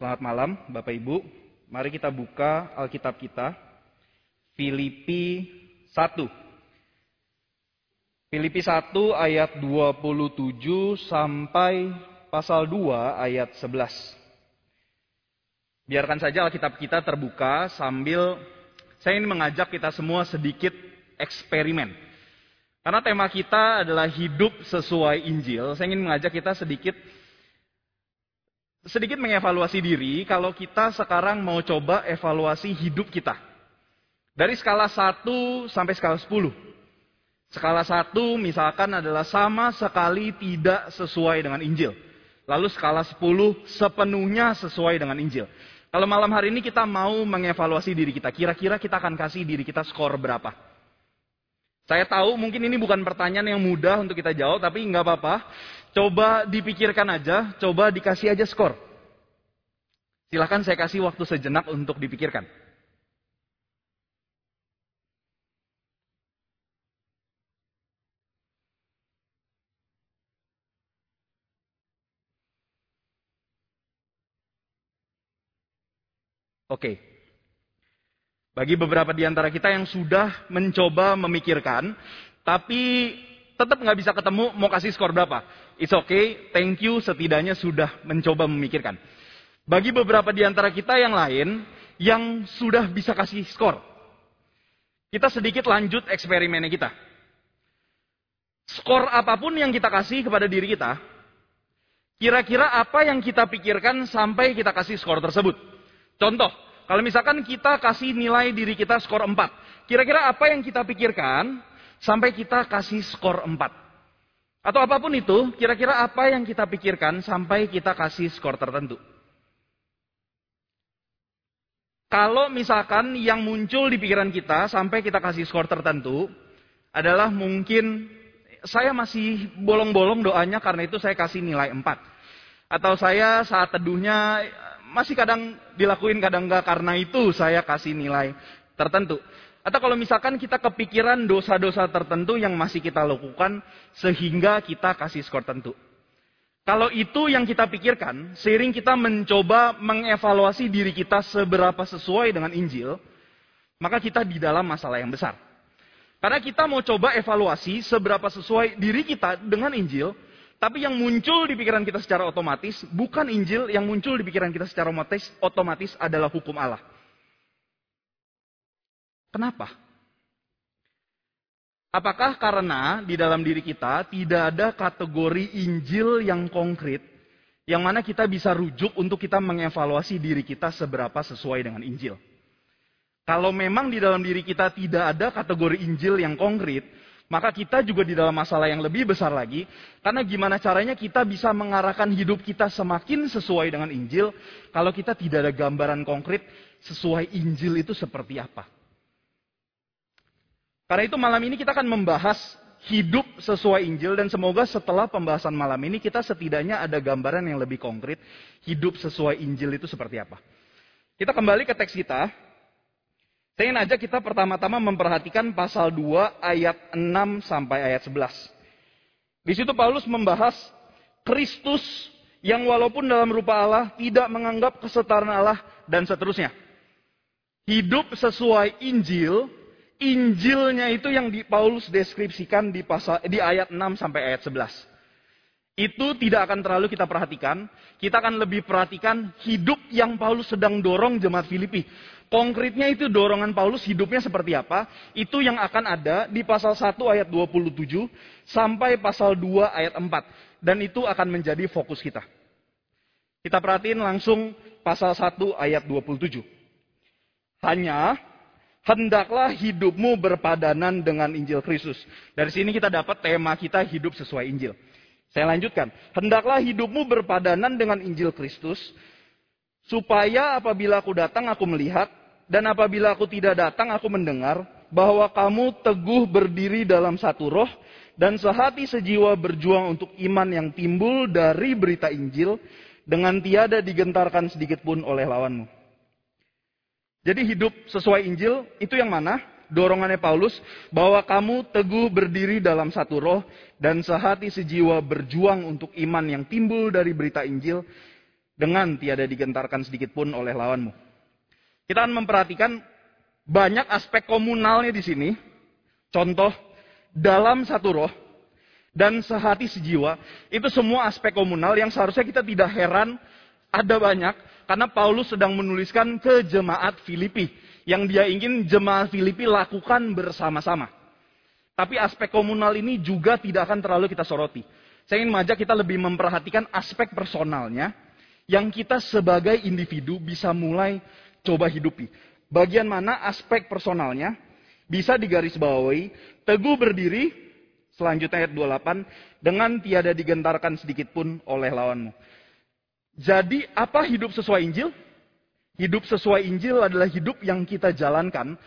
Selamat malam, Bapak Ibu. Mari kita buka Alkitab kita, Filipi 1. Filipi 1 ayat 27 sampai pasal 2 ayat 11. Biarkan saja Alkitab kita terbuka sambil saya ingin mengajak kita semua sedikit eksperimen. Karena tema kita adalah hidup sesuai Injil, saya ingin mengajak kita sedikit sedikit mengevaluasi diri kalau kita sekarang mau coba evaluasi hidup kita. Dari skala 1 sampai skala 10. Skala 1 misalkan adalah sama sekali tidak sesuai dengan Injil. Lalu skala 10 sepenuhnya sesuai dengan Injil. Kalau malam hari ini kita mau mengevaluasi diri kita, kira-kira kita akan kasih diri kita skor berapa? Saya tahu mungkin ini bukan pertanyaan yang mudah untuk kita jawab, tapi nggak apa-apa. Coba dipikirkan aja, coba dikasih aja skor. Silahkan saya kasih waktu sejenak untuk dipikirkan. Oke. Bagi beberapa di antara kita yang sudah mencoba memikirkan, tapi tetap nggak bisa ketemu mau kasih skor berapa. It's okay, thank you setidaknya sudah mencoba memikirkan. Bagi beberapa di antara kita yang lain yang sudah bisa kasih skor. Kita sedikit lanjut eksperimennya kita. Skor apa pun yang kita kasih kepada diri kita, kira-kira apa yang kita pikirkan sampai kita kasih skor tersebut. Contoh, kalau misalkan kita kasih nilai diri kita skor 4, kira-kira apa yang kita pikirkan sampai kita kasih skor 4? Atau apa pun itu, kira-kira apa yang kita pikirkan sampai kita kasih skor tertentu? Kalau misalkan yang muncul di pikiran kita sampai kita kasih skor tertentu adalah mungkin saya masih bolong-bolong doanya karena itu saya kasih nilai 4. Atau saya saat teduhnya masih kadang dilakuin kadang enggak karena itu saya kasih nilai tertentu. Atau kalau misalkan kita kepikiran dosa-dosa tertentu yang masih kita lakukan sehingga kita kasih skor tertentu. Kalau itu yang kita pikirkan, seiring kita mencoba mengevaluasi diri kita seberapa sesuai dengan Injil, maka kita di dalam masalah yang besar. Karena kita mau coba evaluasi seberapa sesuai diri kita dengan Injil, tapi yang muncul di pikiran kita secara otomatis bukan Injil, yang muncul di pikiran kita secara otomatis, otomatis adalah hukum Allah. Kenapa? Apakah karena di dalam diri kita tidak ada kategori Injil yang konkret, yang mana kita bisa rujuk untuk kita mengevaluasi diri kita seberapa sesuai dengan Injil? Kalau memang di dalam diri kita tidak ada kategori Injil yang konkret, maka kita juga di dalam masalah yang lebih besar lagi. Karena gimana caranya kita bisa mengarahkan hidup kita semakin sesuai dengan Injil. Kalau kita tidak ada gambaran konkret sesuai Injil itu seperti apa. Karena itu malam ini kita akan membahas hidup sesuai Injil. Dan semoga setelah pembahasan malam ini kita setidaknya ada gambaran yang lebih konkret. Hidup sesuai Injil itu seperti apa. Kita kembali ke teks kita. Saya ingin aja kita pertama-tama memperhatikan pasal 2 ayat 6 sampai ayat 11. Di situ Paulus membahas Kristus yang walaupun dalam rupa Allah tidak menganggap kesetaraan Allah dan seterusnya. Hidup sesuai Injil, Injilnya itu yang di Paulus deskripsikan di pasal di ayat 6 sampai ayat 11. Itu tidak akan terlalu kita perhatikan. Kita akan lebih perhatikan hidup yang Paulus sedang dorong jemaat Filipi. Konkretnya itu dorongan Paulus hidupnya seperti apa? Itu yang akan ada di pasal 1 ayat 27 sampai pasal 2 ayat 4. Dan itu akan menjadi fokus kita. Kita perhatiin langsung pasal 1 ayat 27. Hanya hendaklah hidupmu berpadanan dengan Injil Kristus. Dari sini kita dapat tema kita hidup sesuai Injil. Saya lanjutkan. Hendaklah hidupmu berpadanan dengan Injil Kristus, supaya apabila aku datang aku melihat dan apabila aku tidak datang, aku mendengar bahwa kamu teguh berdiri dalam satu roh dan sehati sejiwa berjuang untuk iman yang timbul dari berita Injil dengan tiada digentarkan sedikit pun oleh lawanmu. Jadi hidup sesuai Injil itu yang mana? Dorongannya Paulus bahwa kamu teguh berdiri dalam satu roh dan sehati sejiwa berjuang untuk iman yang timbul dari berita Injil dengan tiada digentarkan sedikit pun oleh lawanmu. Kita akan memperhatikan banyak aspek komunalnya di sini. Contoh, dalam satu roh dan sehati sejiwa, itu semua aspek komunal yang seharusnya kita tidak heran ada banyak karena Paulus sedang menuliskan ke jemaat Filipi yang dia ingin jemaat Filipi lakukan bersama-sama. Tapi aspek komunal ini juga tidak akan terlalu kita soroti. Saya ingin mengajak kita lebih memperhatikan aspek personalnya yang kita sebagai individu bisa mulai coba hidupi. Bagian mana aspek personalnya bisa digarisbawahi, teguh berdiri, selanjutnya ayat 28, dengan tiada digentarkan sedikit pun oleh lawanmu. Jadi apa hidup sesuai Injil? Hidup sesuai Injil adalah hidup yang kita jalankan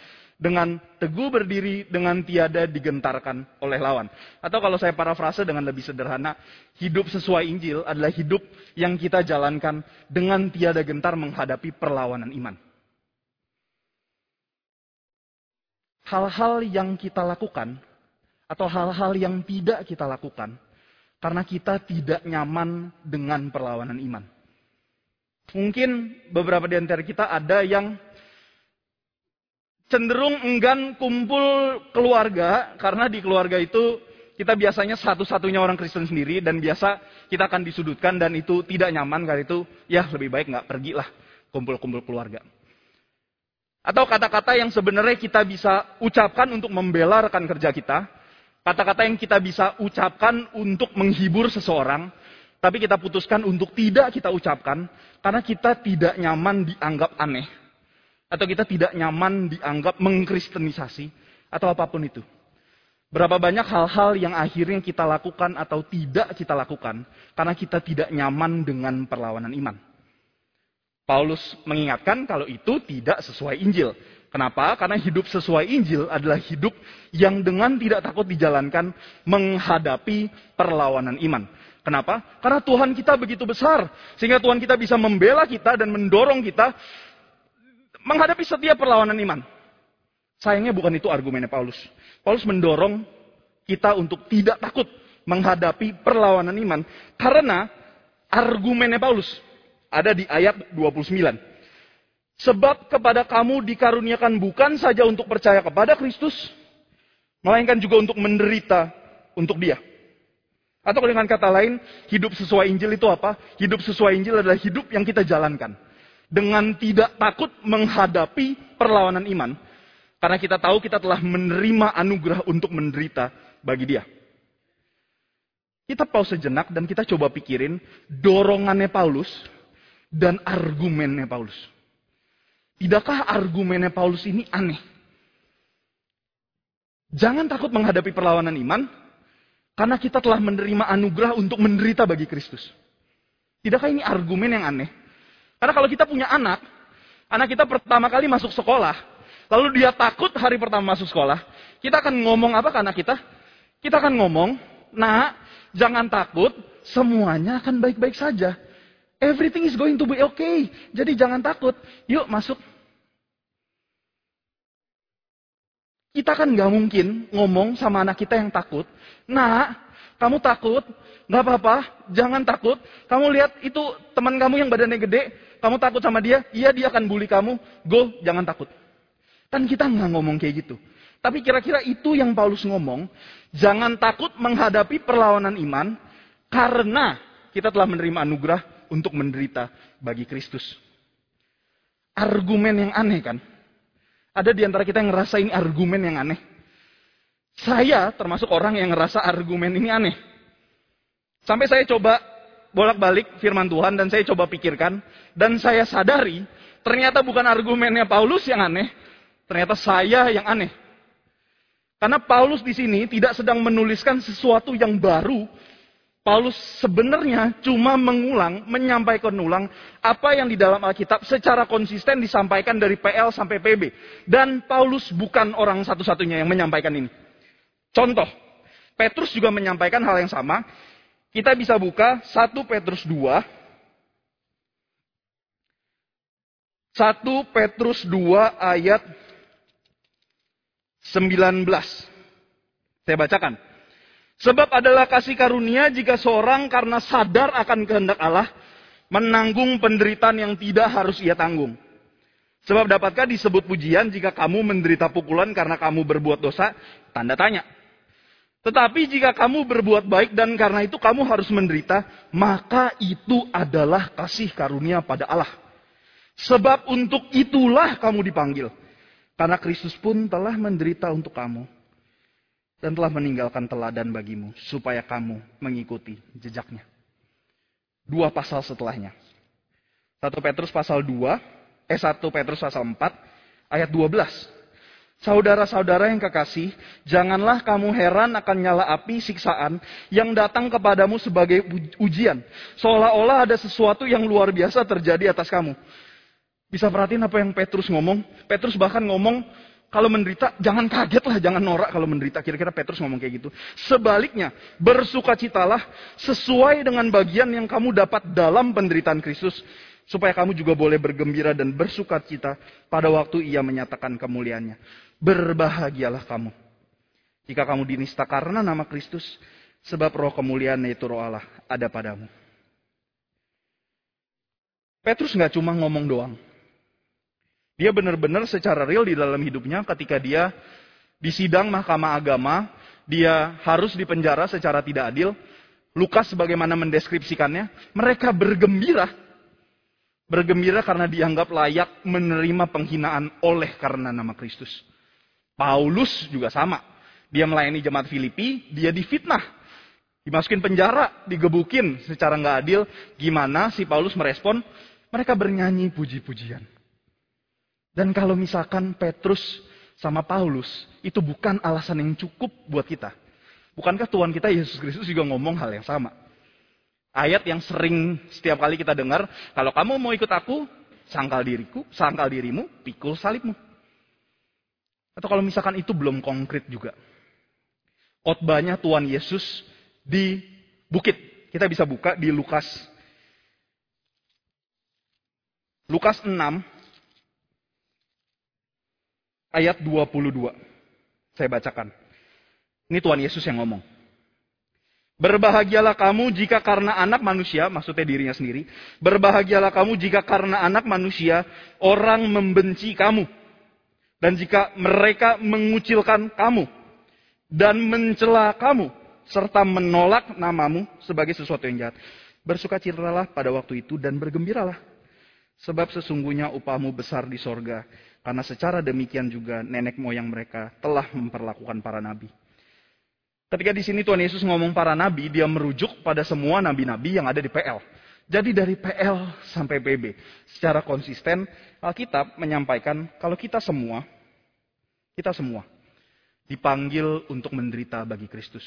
dengan teguh berdiri dengan tiada digentarkan oleh lawan. Atau kalau saya parafrase dengan lebih sederhana, hidup sesuai Injil adalah hidup yang kita jalankan dengan tiada gentar menghadapi perlawanan iman. Hal-hal yang kita lakukan atau hal-hal yang tidak kita lakukan karena kita tidak nyaman dengan perlawanan iman. Mungkin beberapa di antara kita ada yang cenderung enggan kumpul keluarga karena di keluarga itu kita biasanya satu-satunya orang Kristen sendiri dan biasa kita akan disudutkan dan itu tidak nyaman karena itu ya lebih baik nggak pergilah kumpul-kumpul keluarga. Atau kata-kata yang sebenarnya kita bisa ucapkan untuk membela rekan kerja kita, kata-kata yang kita bisa ucapkan untuk menghibur seseorang, tapi kita putuskan untuk tidak kita ucapkan karena kita tidak nyaman dianggap aneh atau kita tidak nyaman dianggap mengkristenisasi atau apa pun itu. Berapa banyak hal-hal yang akhirnya kita lakukan atau tidak kita lakukan karena kita tidak nyaman dengan perlawanan iman. Paulus mengingatkan kalau itu tidak sesuai Injil. Kenapa? Karena hidup sesuai Injil adalah hidup yang dengan tidak takut dijalankan menghadapi perlawanan iman. Kenapa? Karena Tuhan kita begitu besar. Sehingga Tuhan kita bisa membela kita dan mendorong kita menghadapi setiap perlawanan iman. Sayangnya bukan itu argumennya Paulus. Paulus mendorong kita untuk tidak takut menghadapi perlawanan iman. Karena argumennya Paulus ada di ayat 29. Sebab kepada kamu dikaruniakan bukan saja untuk percaya kepada Kristus, melainkan juga untuk menderita untuk dia. Atau dengan kata lain, hidup sesuai Injil itu apa? Hidup sesuai Injil adalah hidup yang kita jalankan dengan tidak takut menghadapi perlawanan iman. Karena kita tahu kita telah menerima anugerah untuk menderita bagi dia. Kita pause sejenak dan kita coba pikirin dorongannya Paulus dan argumennya Paulus. Tidakkah argumennya Paulus ini aneh? Jangan takut menghadapi perlawanan iman, karena kita telah menerima anugerah untuk menderita bagi Kristus. Tidakkah ini argumen yang aneh? Karena kalau kita punya anak, anak kita pertama kali masuk sekolah, lalu dia takut hari pertama masuk sekolah, kita akan ngomong apa ke anak kita? Kita akan ngomong, nak, jangan takut, semuanya akan baik-baik saja. Everything is going to be okay. Jadi jangan takut. Yuk masuk. Kita kan nggak mungkin ngomong sama anak kita yang takut. Nak, kamu takut? Nggak apa-apa, jangan takut. Kamu lihat itu teman kamu yang badannya gede, kamu takut sama dia, iya dia akan bully kamu, go, jangan takut. Kan kita nggak ngomong kayak gitu. Tapi kira-kira itu yang Paulus ngomong, jangan takut menghadapi perlawanan iman, karena kita telah menerima anugerah untuk menderita bagi Kristus. Argumen yang aneh kan? Ada di antara kita yang ngerasa ini argumen yang aneh. Saya termasuk orang yang ngerasa argumen ini aneh. Sampai saya coba bolak-balik firman Tuhan dan saya coba pikirkan dan saya sadari ternyata bukan argumennya Paulus yang aneh, ternyata saya yang aneh. Karena Paulus di sini tidak sedang menuliskan sesuatu yang baru. Paulus sebenarnya cuma mengulang, menyampaikan ulang apa yang di dalam Alkitab secara konsisten disampaikan dari PL sampai PB. Dan Paulus bukan orang satu-satunya yang menyampaikan ini. Contoh, Petrus juga menyampaikan hal yang sama kita bisa buka 1 Petrus 2. 1 Petrus 2 ayat 19. Saya bacakan. Sebab adalah kasih karunia jika seorang karena sadar akan kehendak Allah menanggung penderitaan yang tidak harus ia tanggung. Sebab dapatkah disebut pujian jika kamu menderita pukulan karena kamu berbuat dosa? Tanda tanya. Tetapi jika kamu berbuat baik dan karena itu kamu harus menderita, maka itu adalah kasih karunia pada Allah. Sebab untuk itulah kamu dipanggil. Karena Kristus pun telah menderita untuk kamu dan telah meninggalkan teladan bagimu supaya kamu mengikuti jejaknya. Dua pasal setelahnya. 1 Petrus pasal 2, eh 1 Petrus pasal 4 ayat 12. Saudara-saudara yang kekasih, janganlah kamu heran akan nyala api siksaan yang datang kepadamu sebagai ujian. Seolah-olah ada sesuatu yang luar biasa terjadi atas kamu. Bisa perhatiin apa yang Petrus ngomong? Petrus bahkan ngomong, kalau menderita, jangan kaget lah, jangan norak kalau menderita. Kira-kira Petrus ngomong kayak gitu. Sebaliknya, bersukacitalah sesuai dengan bagian yang kamu dapat dalam penderitaan Kristus supaya kamu juga boleh bergembira dan bersukacita pada waktu ia menyatakan kemuliaannya. Berbahagialah kamu. Jika kamu dinista karena nama Kristus, sebab roh kemuliaan yaitu roh Allah ada padamu. Petrus nggak cuma ngomong doang. Dia benar-benar secara real di dalam hidupnya ketika dia di sidang mahkamah agama, dia harus dipenjara secara tidak adil. Lukas bagaimana mendeskripsikannya, mereka bergembira. Bergembira karena dianggap layak menerima penghinaan oleh karena nama Kristus. Paulus juga sama. Dia melayani jemaat Filipi, dia difitnah. Dimasukin penjara, digebukin secara nggak adil. Gimana si Paulus merespon? Mereka bernyanyi puji-pujian. Dan kalau misalkan Petrus sama Paulus, itu bukan alasan yang cukup buat kita. Bukankah Tuhan kita Yesus Kristus juga ngomong hal yang sama? Ayat yang sering setiap kali kita dengar, kalau kamu mau ikut aku, sangkal diriku, sangkal dirimu, pikul salibmu. Atau kalau misalkan itu belum konkret juga. Khotbahnya Tuhan Yesus di bukit. Kita bisa buka di Lukas. Lukas 6 ayat 22. Saya bacakan. Ini Tuhan Yesus yang ngomong. Berbahagialah kamu jika karena anak manusia, maksudnya dirinya sendiri. Berbahagialah kamu jika karena anak manusia orang membenci kamu dan jika mereka mengucilkan kamu dan mencela kamu serta menolak namamu sebagai sesuatu yang jahat, bersukacitalah pada waktu itu dan bergembiralah. Sebab sesungguhnya upahmu besar di sorga. Karena secara demikian juga nenek moyang mereka telah memperlakukan para nabi. Ketika di sini Tuhan Yesus ngomong para nabi, dia merujuk pada semua nabi-nabi yang ada di PL. Jadi dari PL sampai PB, secara konsisten Alkitab menyampaikan kalau kita semua kita semua dipanggil untuk menderita bagi Kristus.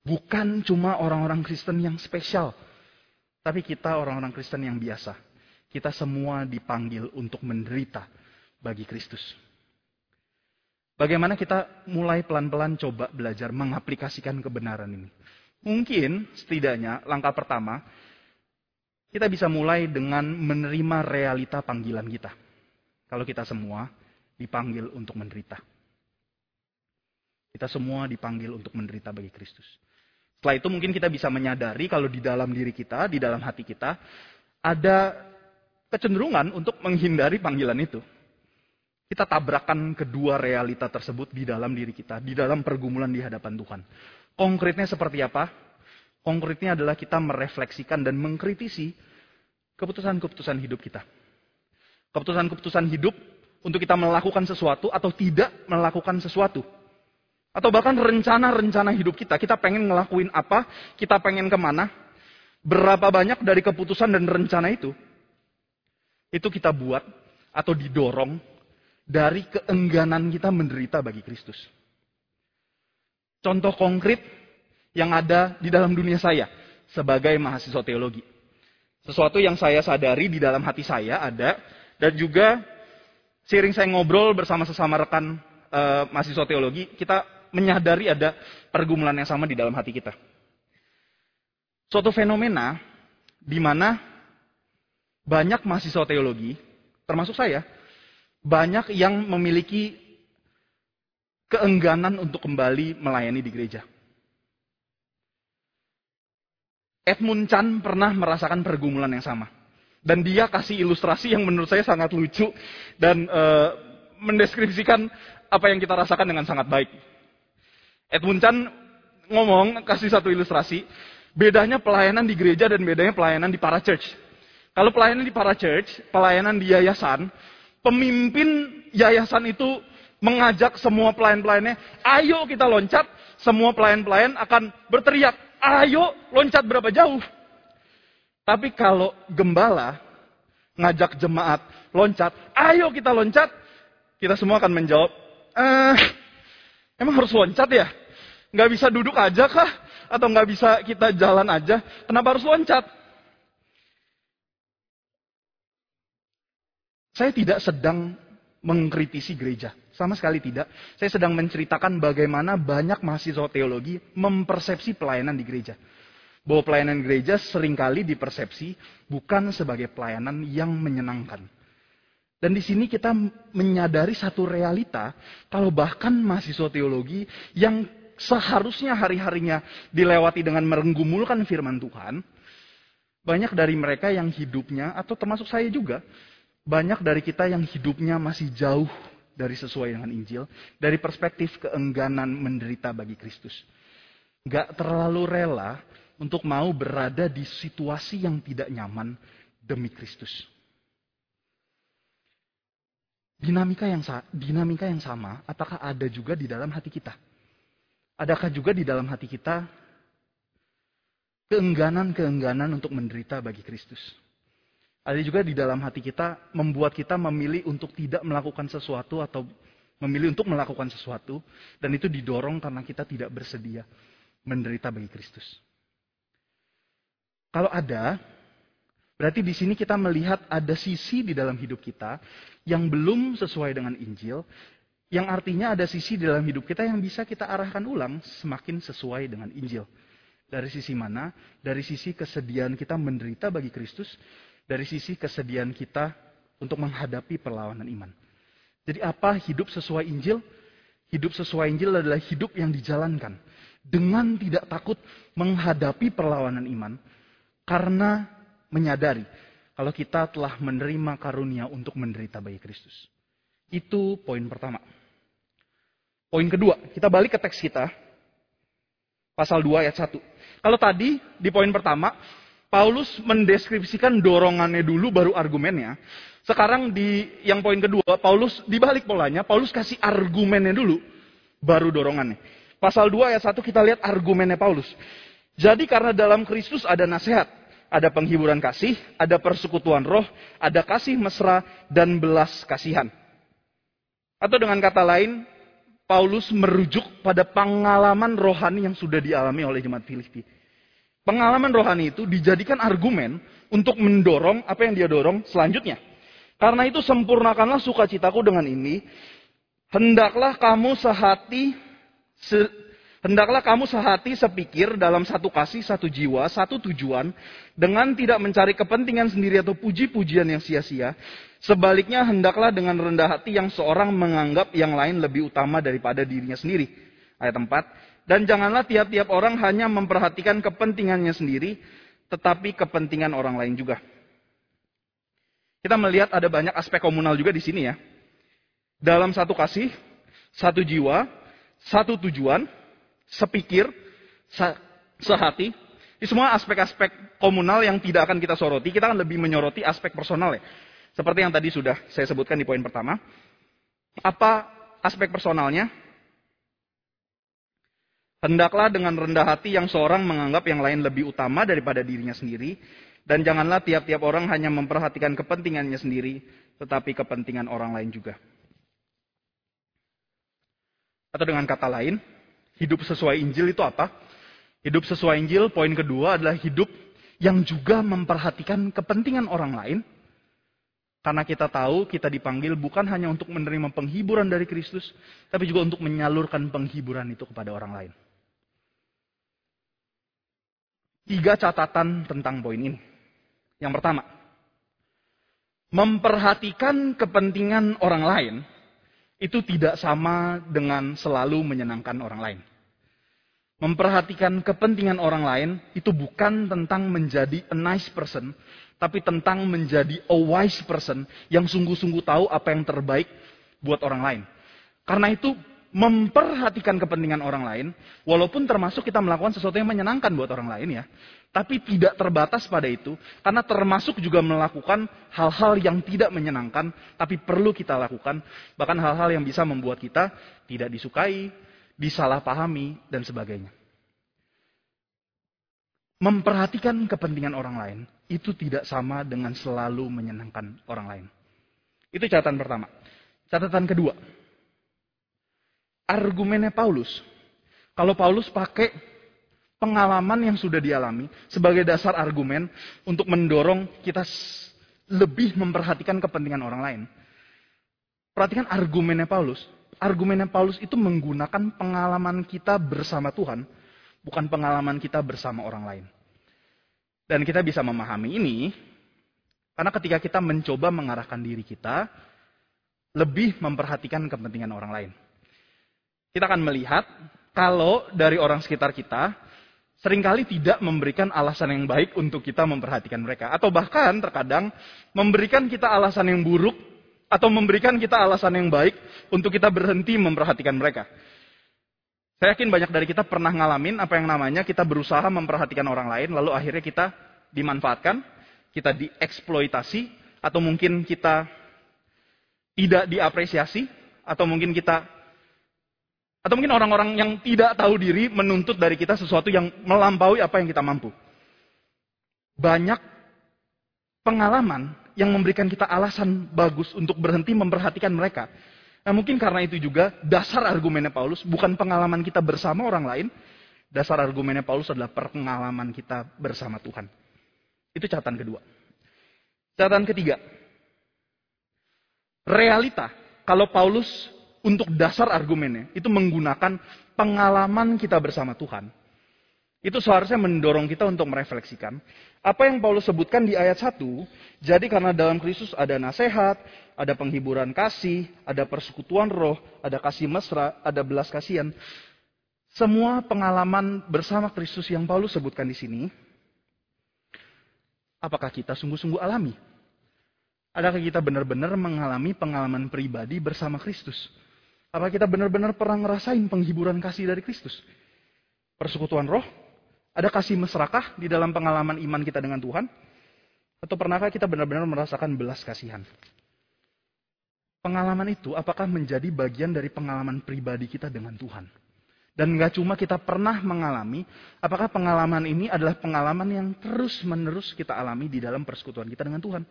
Bukan cuma orang-orang Kristen yang spesial, tapi kita orang-orang Kristen yang biasa. Kita semua dipanggil untuk menderita bagi Kristus. Bagaimana kita mulai pelan-pelan coba belajar mengaplikasikan kebenaran ini? Mungkin setidaknya langkah pertama kita bisa mulai dengan menerima realita panggilan kita. Kalau kita semua dipanggil untuk menderita. Kita semua dipanggil untuk menderita bagi Kristus. Setelah itu mungkin kita bisa menyadari kalau di dalam diri kita, di dalam hati kita, ada kecenderungan untuk menghindari panggilan itu. Kita tabrakan kedua realita tersebut di dalam diri kita, di dalam pergumulan di hadapan Tuhan. Konkretnya seperti apa? Konkretnya adalah kita merefleksikan dan mengkritisi keputusan-keputusan hidup kita. Keputusan-keputusan hidup untuk kita melakukan sesuatu atau tidak melakukan sesuatu. Atau bahkan rencana-rencana hidup kita. Kita pengen ngelakuin apa, kita pengen ke mana, berapa banyak dari keputusan dan rencana itu, itu kita buat atau didorong dari keengganan kita menderita bagi Kristus. Contoh konkret yang ada di dalam dunia saya sebagai mahasiswa teologi. Sesuatu yang saya sadari di dalam hati saya ada dan juga seiring saya ngobrol bersama sesama rekan uh, mahasiswa teologi, kita menyadari ada pergumulan yang sama di dalam hati kita. Suatu fenomena di mana banyak mahasiswa teologi, termasuk saya, banyak yang memiliki keengganan untuk kembali melayani di gereja. Edmund Chan pernah merasakan pergumulan yang sama. Dan dia kasih ilustrasi yang menurut saya sangat lucu dan uh, mendeskripsikan apa yang kita rasakan dengan sangat baik. Edmund Chan ngomong, kasih satu ilustrasi, bedanya pelayanan di gereja dan bedanya pelayanan di para church. Kalau pelayanan di para church, pelayanan di yayasan, pemimpin yayasan itu mengajak semua pelayan-pelayannya, ayo kita loncat, semua pelayan-pelayan akan berteriak, ayo loncat berapa jauh. Tapi kalau gembala ngajak jemaat loncat, ayo kita loncat, kita semua akan menjawab, eh, emang harus loncat ya? Nggak bisa duduk aja kah? Atau nggak bisa kita jalan aja? Kenapa harus loncat? Saya tidak sedang mengkritisi gereja. Sama sekali tidak. Saya sedang menceritakan bagaimana banyak mahasiswa teologi mempersepsi pelayanan di gereja. Bahwa pelayanan gereja sering kali dipersepsi bukan sebagai pelayanan yang menyenangkan. Dan di sini kita menyadari satu realita, kalau bahkan mahasiswa teologi yang seharusnya hari-harinya dilewati dengan merenggumulkan firman Tuhan, banyak dari mereka yang hidupnya, atau termasuk saya juga, banyak dari kita yang hidupnya masih jauh dari sesuai dengan Injil, dari perspektif keengganan menderita bagi Kristus. Gak terlalu rela untuk mau berada di situasi yang tidak nyaman demi Kristus. Dinamika yang dinamika yang sama, apakah ada juga di dalam hati kita? Adakah juga di dalam hati kita keengganan-keengganan untuk menderita bagi Kristus? Ada juga di dalam hati kita membuat kita memilih untuk tidak melakukan sesuatu atau memilih untuk melakukan sesuatu dan itu didorong karena kita tidak bersedia menderita bagi Kristus. Kalau ada, berarti di sini kita melihat ada sisi di dalam hidup kita yang belum sesuai dengan Injil, yang artinya ada sisi di dalam hidup kita yang bisa kita arahkan ulang semakin sesuai dengan Injil. Dari sisi mana? Dari sisi kesediaan kita menderita bagi Kristus dari sisi kesediaan kita untuk menghadapi perlawanan iman. Jadi apa hidup sesuai Injil? Hidup sesuai Injil adalah hidup yang dijalankan dengan tidak takut menghadapi perlawanan iman karena menyadari kalau kita telah menerima karunia untuk menderita bagi Kristus. Itu poin pertama. Poin kedua, kita balik ke teks kita. Pasal 2 ayat 1. Kalau tadi di poin pertama, Paulus mendeskripsikan dorongannya dulu baru argumennya. Sekarang di yang poin kedua, Paulus dibalik polanya, Paulus kasih argumennya dulu baru dorongannya. Pasal 2 ayat 1 kita lihat argumennya Paulus. Jadi karena dalam Kristus ada nasihat, ada penghiburan kasih, ada persekutuan roh, ada kasih mesra dan belas kasihan. Atau dengan kata lain, Paulus merujuk pada pengalaman rohani yang sudah dialami oleh jemaat Filipi pengalaman rohani itu dijadikan argumen untuk mendorong apa yang dia dorong selanjutnya. Karena itu sempurnakanlah sukacitaku dengan ini. Hendaklah kamu sehati, se, hendaklah kamu sehati sepikir dalam satu kasih, satu jiwa, satu tujuan, dengan tidak mencari kepentingan sendiri atau puji-pujian yang sia-sia. Sebaliknya hendaklah dengan rendah hati yang seorang menganggap yang lain lebih utama daripada dirinya sendiri. Ayat 4. Dan janganlah tiap-tiap orang hanya memperhatikan kepentingannya sendiri, tetapi kepentingan orang lain juga. Kita melihat ada banyak aspek komunal juga di sini ya. Dalam satu kasih, satu jiwa, satu tujuan, sepikir, sehati. Ini semua aspek-aspek komunal yang tidak akan kita soroti. Kita akan lebih menyoroti aspek personal ya. Seperti yang tadi sudah saya sebutkan di poin pertama. Apa aspek personalnya? Hendaklah dengan rendah hati yang seorang menganggap yang lain lebih utama daripada dirinya sendiri. Dan janganlah tiap-tiap orang hanya memperhatikan kepentingannya sendiri, tetapi kepentingan orang lain juga. Atau dengan kata lain, hidup sesuai Injil itu apa? Hidup sesuai Injil, poin kedua adalah hidup yang juga memperhatikan kepentingan orang lain. Karena kita tahu kita dipanggil bukan hanya untuk menerima penghiburan dari Kristus, tapi juga untuk menyalurkan penghiburan itu kepada orang lain. Tiga catatan tentang poin ini. Yang pertama, memperhatikan kepentingan orang lain itu tidak sama dengan selalu menyenangkan orang lain. Memperhatikan kepentingan orang lain itu bukan tentang menjadi a nice person, tapi tentang menjadi a wise person yang sungguh-sungguh tahu apa yang terbaik buat orang lain. Karena itu memperhatikan kepentingan orang lain, walaupun termasuk kita melakukan sesuatu yang menyenangkan buat orang lain ya, tapi tidak terbatas pada itu, karena termasuk juga melakukan hal-hal yang tidak menyenangkan, tapi perlu kita lakukan, bahkan hal-hal yang bisa membuat kita tidak disukai, disalahpahami, dan sebagainya. Memperhatikan kepentingan orang lain itu tidak sama dengan selalu menyenangkan orang lain. Itu catatan pertama. Catatan kedua. Argumennya Paulus. Kalau Paulus pakai pengalaman yang sudah dialami sebagai dasar argumen untuk mendorong kita lebih memperhatikan kepentingan orang lain. Perhatikan argumennya Paulus argumennya Paulus itu menggunakan pengalaman kita bersama Tuhan, bukan pengalaman kita bersama orang lain. Dan kita bisa memahami ini karena ketika kita mencoba mengarahkan diri kita lebih memperhatikan kepentingan orang lain. Kita akan melihat kalau dari orang sekitar kita sering kali tidak memberikan alasan yang baik untuk kita memperhatikan mereka. Atau bahkan terkadang memberikan kita alasan yang buruk atau memberikan kita alasan yang baik untuk kita berhenti memperhatikan mereka. Saya yakin banyak dari kita pernah ngalamin apa yang namanya kita berusaha memperhatikan orang lain, lalu akhirnya kita dimanfaatkan, kita dieksploitasi, atau mungkin kita tidak diapresiasi, atau mungkin kita, atau mungkin orang-orang yang tidak tahu diri menuntut dari kita sesuatu yang melampaui apa yang kita mampu. Banyak pengalaman yang memberikan kita alasan bagus untuk berhenti memperhatikan mereka. Nah mungkin karena itu juga dasar argumennya Paulus bukan pengalaman kita bersama orang lain. Dasar argumennya Paulus adalah pengalaman kita bersama Tuhan. Itu catatan kedua. Catatan ketiga. Realita. Kalau Paulus untuk dasar argumennya itu menggunakan pengalaman kita bersama Tuhan. Itu seharusnya mendorong kita untuk merefleksikan apa yang Paulus sebutkan di ayat 1. Jadi karena dalam Kristus ada nasihat, ada penghiburan kasih, ada persekutuan roh, ada kasih mesra, ada belas kasihan. Semua pengalaman bersama Kristus yang Paulus sebutkan di sini, apakah kita sungguh-sungguh alami? Adakah kita benar-benar mengalami pengalaman pribadi bersama Kristus? Apakah kita benar-benar pernah ngerasain penghiburan kasih dari Kristus? Persekutuan roh, ada kasih mesrakah di dalam pengalaman iman kita dengan Tuhan? Atau pernahkah kita benar-benar merasakan belas kasihan? Pengalaman itu apakah menjadi bagian dari pengalaman pribadi kita dengan Tuhan? Dan nggak cuma kita pernah mengalami, apakah pengalaman ini adalah pengalaman yang terus-menerus kita alami di dalam persekutuan kita dengan Tuhan?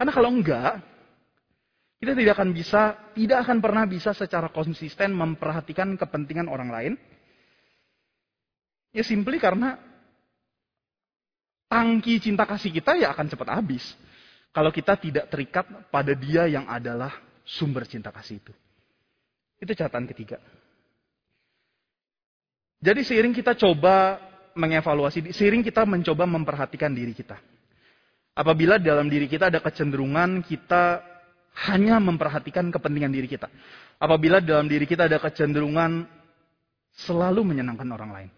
Karena kalau enggak, kita tidak akan bisa, tidak akan pernah bisa secara konsisten memperhatikan kepentingan orang lain, Ya simply karena tangki cinta kasih kita ya akan cepat habis. Kalau kita tidak terikat pada dia yang adalah sumber cinta kasih itu. Itu catatan ketiga. Jadi seiring kita coba mengevaluasi, seiring kita mencoba memperhatikan diri kita. Apabila dalam diri kita ada kecenderungan kita hanya memperhatikan kepentingan diri kita. Apabila dalam diri kita ada kecenderungan selalu menyenangkan orang lain.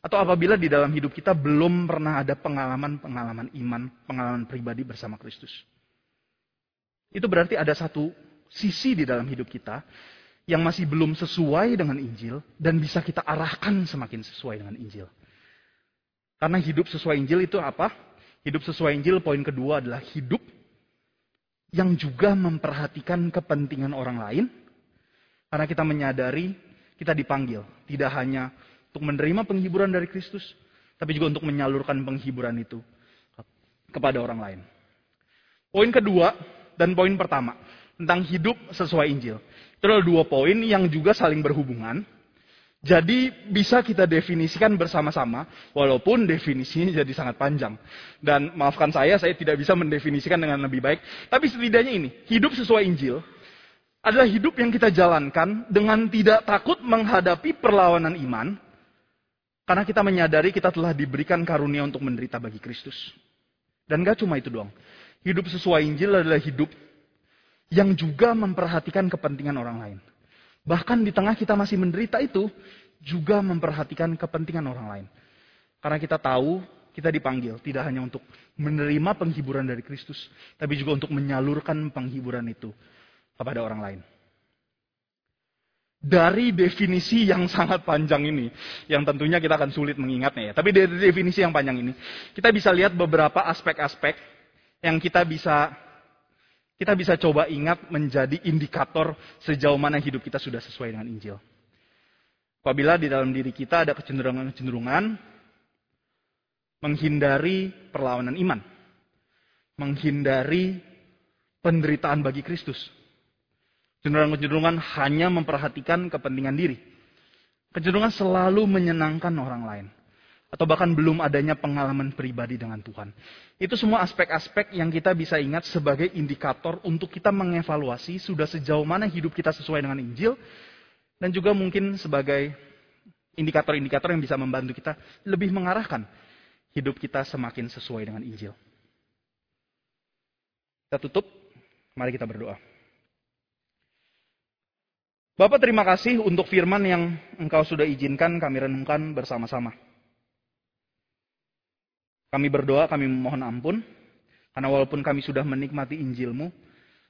Atau apabila di dalam hidup kita belum pernah ada pengalaman-pengalaman iman, pengalaman pribadi bersama Kristus. Itu berarti ada satu sisi di dalam hidup kita yang masih belum sesuai dengan Injil dan bisa kita arahkan semakin sesuai dengan Injil. Karena hidup sesuai Injil itu apa? Hidup sesuai Injil poin kedua adalah hidup yang juga memperhatikan kepentingan orang lain. Karena kita menyadari kita dipanggil tidak hanya untuk menerima penghiburan dari Kristus, tapi juga untuk menyalurkan penghiburan itu kepada orang lain. Poin kedua dan poin pertama tentang hidup sesuai Injil. Itu adalah dua poin yang juga saling berhubungan. Jadi bisa kita definisikan bersama-sama, walaupun definisinya jadi sangat panjang. Dan maafkan saya, saya tidak bisa mendefinisikan dengan lebih baik. Tapi setidaknya ini, hidup sesuai Injil adalah hidup yang kita jalankan dengan tidak takut menghadapi perlawanan iman, karena kita menyadari kita telah diberikan karunia untuk menderita bagi Kristus. Dan gak cuma itu doang. Hidup sesuai Injil adalah hidup yang juga memperhatikan kepentingan orang lain. Bahkan di tengah kita masih menderita itu, juga memperhatikan kepentingan orang lain. Karena kita tahu kita dipanggil tidak hanya untuk menerima penghiburan dari Kristus, tapi juga untuk menyalurkan penghiburan itu kepada orang lain. Dari definisi yang sangat panjang ini, yang tentunya kita akan sulit mengingatnya ya, tapi dari definisi yang panjang ini, kita bisa lihat beberapa aspek-aspek yang kita bisa kita bisa coba ingat menjadi indikator sejauh mana hidup kita sudah sesuai dengan Injil. Apabila di dalam diri kita ada kecenderungan-kecenderungan menghindari perlawanan iman, menghindari penderitaan bagi Kristus, kecenderungan-kecenderungan hanya memperhatikan kepentingan diri, kecenderungan selalu menyenangkan orang lain, atau bahkan belum adanya pengalaman pribadi dengan Tuhan. Itu semua aspek-aspek yang kita bisa ingat sebagai indikator untuk kita mengevaluasi sudah sejauh mana hidup kita sesuai dengan Injil dan juga mungkin sebagai indikator-indikator yang bisa membantu kita lebih mengarahkan hidup kita semakin sesuai dengan Injil. Kita tutup, mari kita berdoa. Bapak terima kasih untuk firman yang engkau sudah izinkan kami renungkan bersama-sama. Kami berdoa, kami memohon ampun, karena walaupun kami sudah menikmati Injilmu,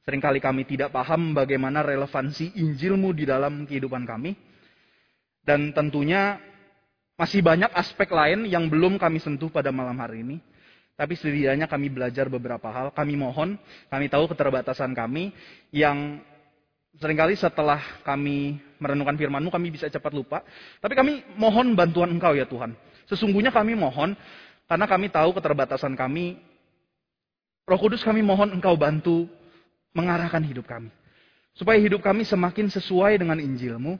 sering kali kami tidak paham bagaimana relevansi Injilmu di dalam kehidupan kami. Dan tentunya masih banyak aspek lain yang belum kami sentuh pada malam hari ini. Tapi setidaknya kami belajar beberapa hal. Kami mohon, kami tahu keterbatasan kami yang sering kali setelah kami merenungkan firman-Mu kami bisa cepat lupa. Tapi kami mohon bantuan Engkau ya Tuhan. Sesungguhnya kami mohon karena kami tahu keterbatasan kami. Roh Kudus kami mohon engkau bantu mengarahkan hidup kami. Supaya hidup kami semakin sesuai dengan Injilmu.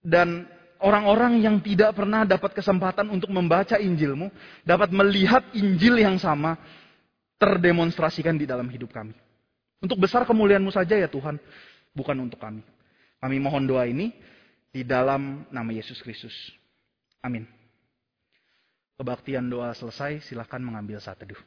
Dan orang-orang yang tidak pernah dapat kesempatan untuk membaca Injilmu. Dapat melihat Injil yang sama terdemonstrasikan di dalam hidup kami. Untuk besar kemuliaanmu saja ya Tuhan. Bukan untuk kami. Kami mohon doa ini di dalam nama Yesus Kristus. Amin. Kebaktian doa selesai, silahkan mengambil saat teduh.